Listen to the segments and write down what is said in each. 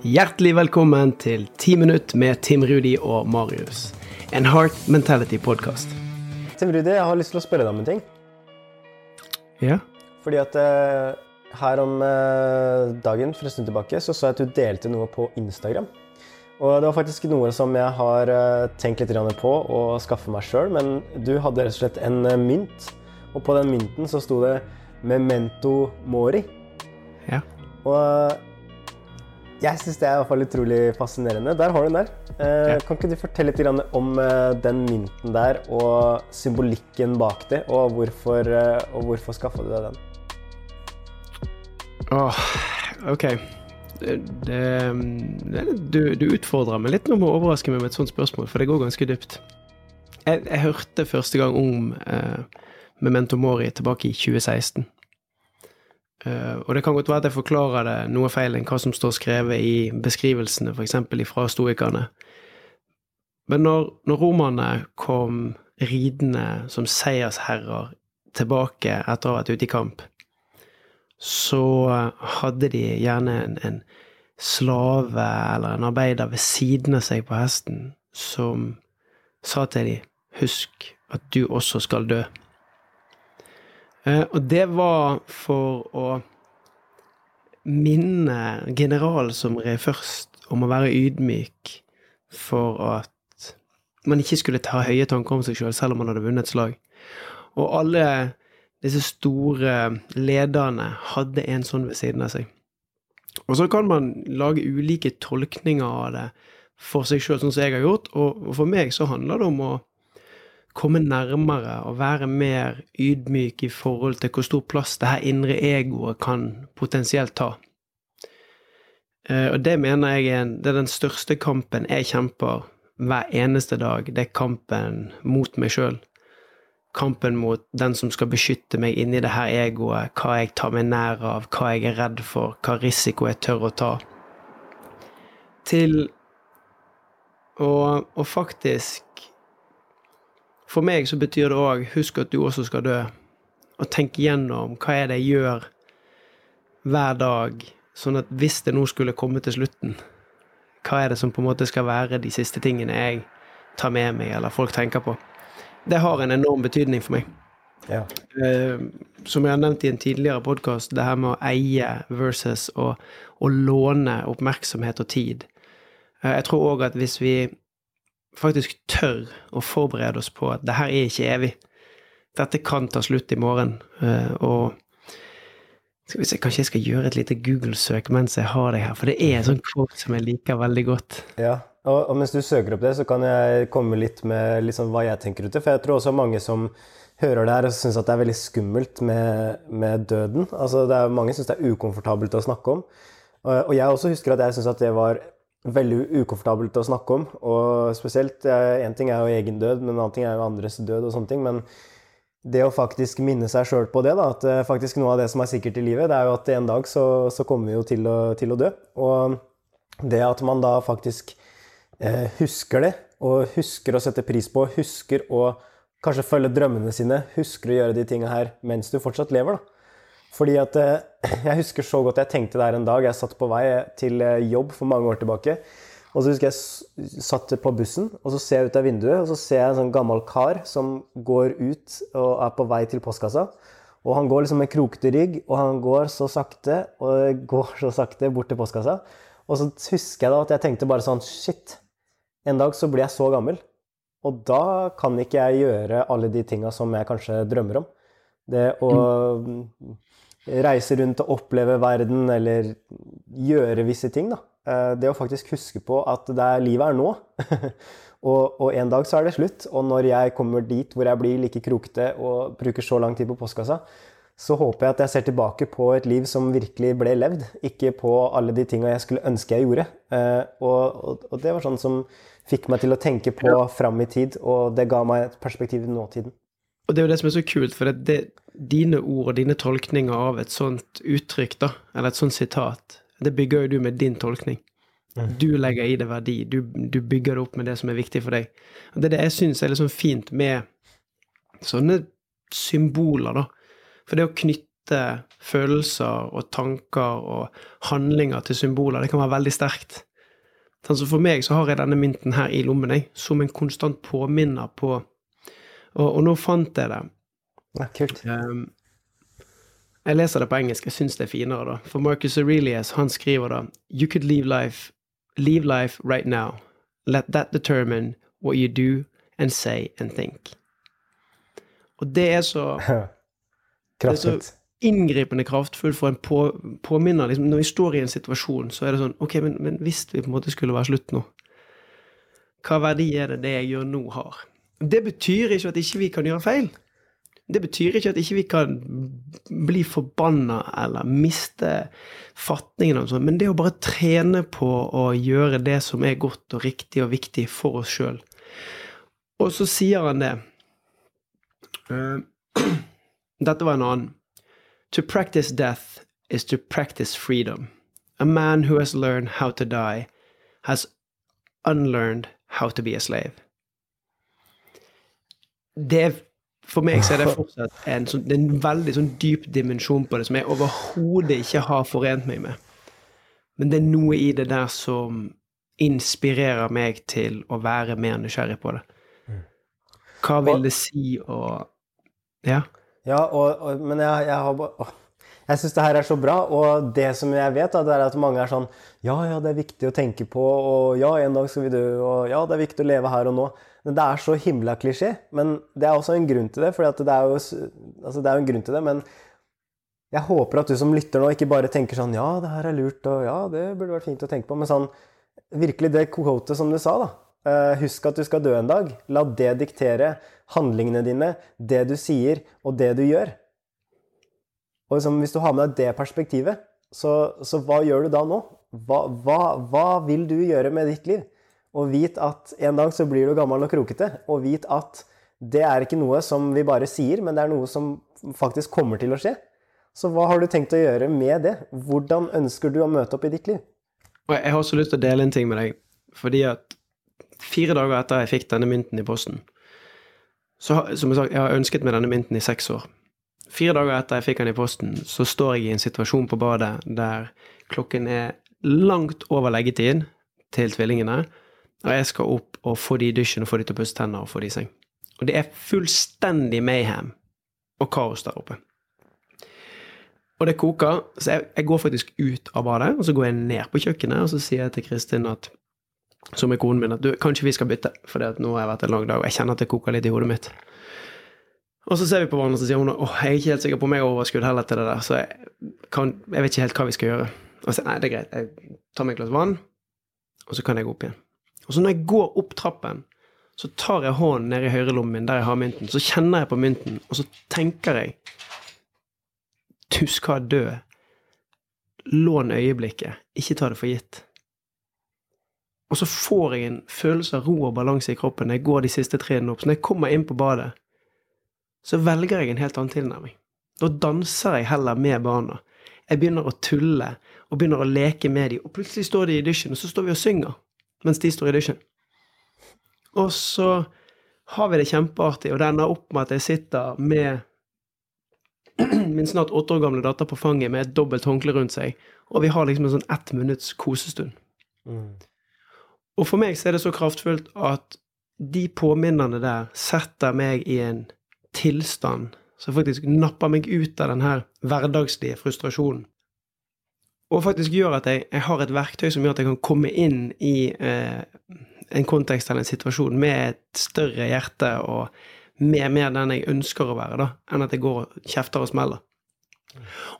Hjertelig velkommen til 10 minutt med Tim Rudi og Marius. En Heart Mentality-podkast. Tim Rudi, jeg har lyst til å spørre deg om en ting. Ja? Fordi at eh, her om eh, dagen for en stund tilbake så så jeg at du delte noe på Instagram. Og det var faktisk noe som jeg har eh, tenkt litt på å skaffe meg sjøl, men du hadde rett og slett en mynt, og på den mynten så sto det 'Memento Mori'. Ja. Og jeg syns det er i hvert fall utrolig fascinerende. Der har du den der. Eh. Kan ikke du fortelle litt om eh, den mynten der, og symbolikken bak det, og hvorfor, eh, og hvorfor skaffa du deg den? Åh, ok. Det, det, det, du, du utfordrer meg litt nå med å overraske meg med et sånt spørsmål, for det går ganske dypt. Jeg, jeg hørte første gang om eh, Memento Mori tilbake i 2016. Eh, og det kan godt være at jeg forklarer det noe feil enn hva som står skrevet i beskrivelsene, f.eks. fra stoikerne. Men når, når romerne kom ridende som seiersherrer tilbake etter å ha vært ute i kamp, så hadde de gjerne en, en slave eller en arbeider ved siden av seg på hesten som sa til dem husk at du også skal dø. Eh, og det var for å minne generalen som red først, om å være ydmyk for at man ikke skulle ta høye tanker om seg sjøl, selv, selv om man hadde vunnet et slag. Og alle disse store lederne hadde en sånn ved siden av seg. Og så kan man lage ulike tolkninger av det for seg sjøl, sånn som jeg har gjort, og for meg så handler det om å komme nærmere og være mer ydmyk i forhold til hvor stor plass det her indre egoet kan potensielt ta. Eh, Og det mener jeg er, det er den største kampen jeg kjemper hver eneste dag. Det er kampen mot meg sjøl. Kampen mot den som skal beskytte meg inni det her egoet, hva jeg tar meg nær av, hva jeg er redd for, hva risiko jeg tør å ta. Til å, å faktisk For meg så betyr det òg husk at du også skal dø, og tenk igjennom hva er det jeg gjør hver dag, sånn at hvis det nå skulle komme til slutten, hva er det som på en måte skal være de siste tingene jeg tar med meg, eller folk tenker på. Det har en enorm betydning for meg. Ja. Eh, som jeg har nevnt i en tidligere podkast, det her med å eie versus å, å låne oppmerksomhet og tid. Eh, jeg tror òg at hvis vi faktisk tør å forberede oss på at det her er ikke evig, dette kan ta slutt i morgen, eh, og skal vi se, Kanskje jeg skal gjøre et lite Google-søk mens jeg har deg her, for det er en sånn quote som jeg liker veldig godt. Ja, og, og mens du søker opp det, så kan jeg komme litt med liksom hva jeg tenker ut det. For jeg tror også mange som hører det her syns at det er veldig skummelt med, med døden. Altså, det er, mange syns det er ukomfortabelt å snakke om. Og, og jeg også husker at jeg syns at det var veldig ukomfortabelt å snakke om. Og spesielt Én ting er jo egen død, men en annen ting er jo andres død og sånne ting. Men det å faktisk minne seg sjøl på det, da, at eh, faktisk noe av det som er sikkert i livet, det er jo at en dag så, så kommer vi jo til å, til å dø. Og det at man da faktisk eh, husker det, og husker å sette pris på, husker å kanskje følge drømmene sine, husker å gjøre de tinga her mens du fortsatt lever, da. Fordi at eh, jeg husker så godt jeg tenkte der en dag jeg satt på vei til eh, jobb for mange år tilbake. Og så husker jeg satt på bussen, og så ser jeg ut av vinduet, og så ser jeg en sånn gammel kar som går ut og er på vei til postkassa. Og han går liksom med krokete rygg, og han går så sakte, og går så sakte bort til postkassa. Og så husker jeg da at jeg tenkte bare sånn Shit, en dag så blir jeg så gammel. Og da kan ikke jeg gjøre alle de tinga som jeg kanskje drømmer om. Det å reise rundt og oppleve verden, eller gjøre visse ting, da. Eh, Det å faktisk huske på at det er, livet er nå. og, og en dag så er det slutt. Og når jeg kommer dit hvor jeg blir like krokete og bruker så lang tid på postkassa, så håper jeg at jeg ser tilbake på et liv som virkelig ble levd, ikke på alle de tinga jeg skulle ønske jeg gjorde. Eh, Og, og, og det var sånn som fikk meg til å tenke på fram i tid, og det ga meg et perspektiv i nåtiden. Og det er jo det som er så kult, for det, det, dine ord og dine tolkninger av et sånt uttrykk, da, eller et sånt sitat, det bygger jo du med din tolkning. Du legger i det verdi. Du, du bygger det opp med det som er viktig for deg. Og det er det jeg syns er sånn fint med sånne symboler, da. For det å knytte følelser og tanker og handlinger til symboler, det kan være veldig sterkt. Sånn, så for meg så har jeg denne mynten her i lommen, jeg, som en konstant påminner på Og, og nå fant jeg det. Ja, kult. Um, jeg leser det på engelsk, jeg syns det er finere, da. For Marcus Aurelius, han skriver da You could leave life, leave life right now. Let that determine what you do and say and think. Og det er så Kraftfullt. inngripende kraftfullt for en på, påminner. Liksom, når vi står i en situasjon, så er det sånn Ok, men, men hvis vi på en måte skulle være slutt nå, hva verdi er det det jeg gjør nå, har? Det betyr ikke at ikke vi kan gjøre feil. Det betyr ikke at ikke vi kan bli forbanna eller miste fatningen, og sånt, men det å bare trene på å gjøre det som er godt og riktig og viktig for oss sjøl. Og så sier han det. Uh, dette var en annen. To practice death is to practice freedom. A man who has learned how to die has unlearned how to be a slave. Det er, for meg så er det fortsatt en, sånn, det er en veldig sånn dyp dimensjon på det som jeg overhodet ikke har forent meg med. Men det er noe i det der som inspirerer meg til å være mer nysgjerrig på det. Hva vil det si å Ja? Ja, og, og, men jeg, jeg har bare. Jeg syns det her er så bra, og det som jeg vet, da, det er at mange er sånn Ja, ja, det er viktig å tenke på, og ja, en dag skal vi dø, og ja, det er viktig å leve her og nå. Men det er så himla klisjé. Men det er også en grunn til det, for det er jo altså, det er jo en grunn til det. Men jeg håper at du som lytter nå, ikke bare tenker sånn Ja, det her er lurt, og ja, det burde vært fint å tenke på. Men sånn virkelig det quotet som du sa, da. Uh, husk at du skal dø en dag. La det diktere handlingene dine, det du sier, og det du gjør. Og liksom, Hvis du har med deg det perspektivet, så, så hva gjør du da nå? Hva, hva, hva, vil du gjøre med ditt liv? Og vit at en dag så blir du gammel og krokete. Og vit at det er ikke noe som vi bare sier, men det er noe som faktisk kommer til å skje. Så hva har du tenkt å gjøre med det? Hvordan ønsker du å møte opp i ditt liv? Og jeg har også lyst til å dele en ting med deg. Fordi at fire dager etter jeg fikk denne mynten i posten, så som jeg sa, jeg har ønsket meg denne mynten i seks år. Fire dager etter jeg fikk den i posten, så står jeg i en situasjon på badet der klokken er langt over leggetid til tvillingene, og jeg skal opp og få de i dusjen og få de til å pusse tenner og få de i seng. Og det er fullstendig mayhem og kaos der oppe. Og det koker, så jeg, jeg, går faktisk ut av badet, og så går jeg ned på kjøkkenet, og så sier jeg til Kristin at som er konen min, at du, kanskje vi skal bytte, for nå har jeg vært en lang dag, og jeg kjenner at det koker litt i hodet mitt. Og så ser vi på hverandre og så sier hun åh, jeg er ikke helt sikker på om jeg har overskudd heller til det der, så jeg, kan, jeg vet ikke helt hva vi skal gjøre. Og så nei, det er greit, jeg tar meg et glass vann, og så kan jeg gå opp igjen. Og så når jeg går opp trappen, så tar jeg hånden ned i høyrelommen min der jeg har mynten, så kjenner jeg på mynten, og så tenker jeg Du skal dø. Lån øyeblikket, ikke ta det for gitt. Og så får jeg en følelse av ro og balanse i kroppen når jeg går de siste trinnene opp. Så når jeg kommer inn på badet, så velger jeg en helt annen tilnærming. Da danser jeg heller med barna. Jeg begynner å tulle og begynner å leke med dem. Og plutselig står de i dusjen, og så står vi og synger mens de står i dusjen. Og så har vi det kjempeartig, og det ender opp med at jeg sitter med min snart åtte år gamle datter på fanget med et dobbelt håndkle rundt seg, og vi har liksom en sånn ett minutts kosestund. Mm. Og for meg så er det så kraftfullt at de påminnene der setter meg i en tilstand som faktisk napper meg ut av den her hverdagslige frustrasjonen. Og faktisk gjør at jeg, jeg, har et verktøy som gjør at jeg kan komme inn i eh, en kontekst eller en situasjon med et større hjerte og med mer den jeg ønsker å være, da, enn at jeg går og kjefter og smeller.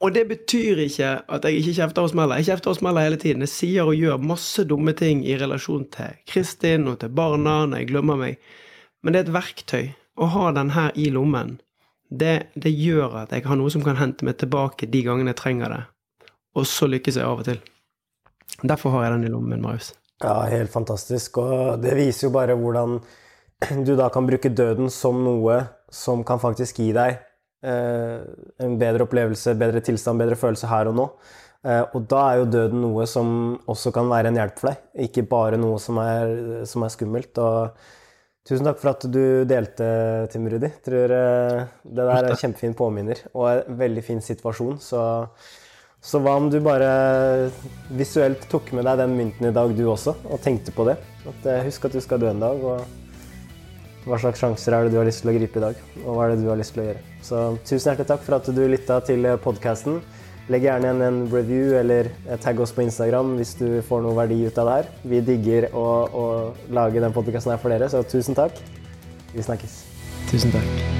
Og det betyr ikke at jeg ikke kjefter og smeller. Jeg kjefter og smeller hele tiden. Jeg sier og gjør masse dumme ting i relasjon til Kristin og til barna når jeg glemmer meg. Men det er et verktøy å ha den her i lommen, det, det, gjør at jeg har noe som kan hente meg tilbake de gangene jeg trenger det. Og så lykkes jeg av og til. Derfor har jeg den i lommen, Marius. Ja, helt fantastisk. Og det viser jo bare hvordan du da kan bruke døden som noe som kan faktisk gi deg eh, en bedre opplevelse, bedre tilstand, bedre følelse her og nå. Eh, og da er jo døden noe som også kan være en hjelp for deg, ikke bare noe som er, som er skummelt. og Tusen takk for at du delte, Tim Rudi. Tror eh, det der er en kjempefin påminner og en veldig fin situasjon. Så, så hva om du bare visuelt tok med deg den mynten i dag, du også, og tenkte på det? At, eh, husk at du skal dø en dag, og hva slags sjanser er det du har lyst til å gripe i dag? Og hva er det du har lyst til å gjøre? Så tusen hjertelig takk for at du lytta til podkasten. Legg gjerne igjen en review eller tagg oss på Instagram hvis du får noe verdi ut av det her. Vi digger å, å lage den podkasten her for dere, så tusen takk. Vi snakkes. Tusen takk.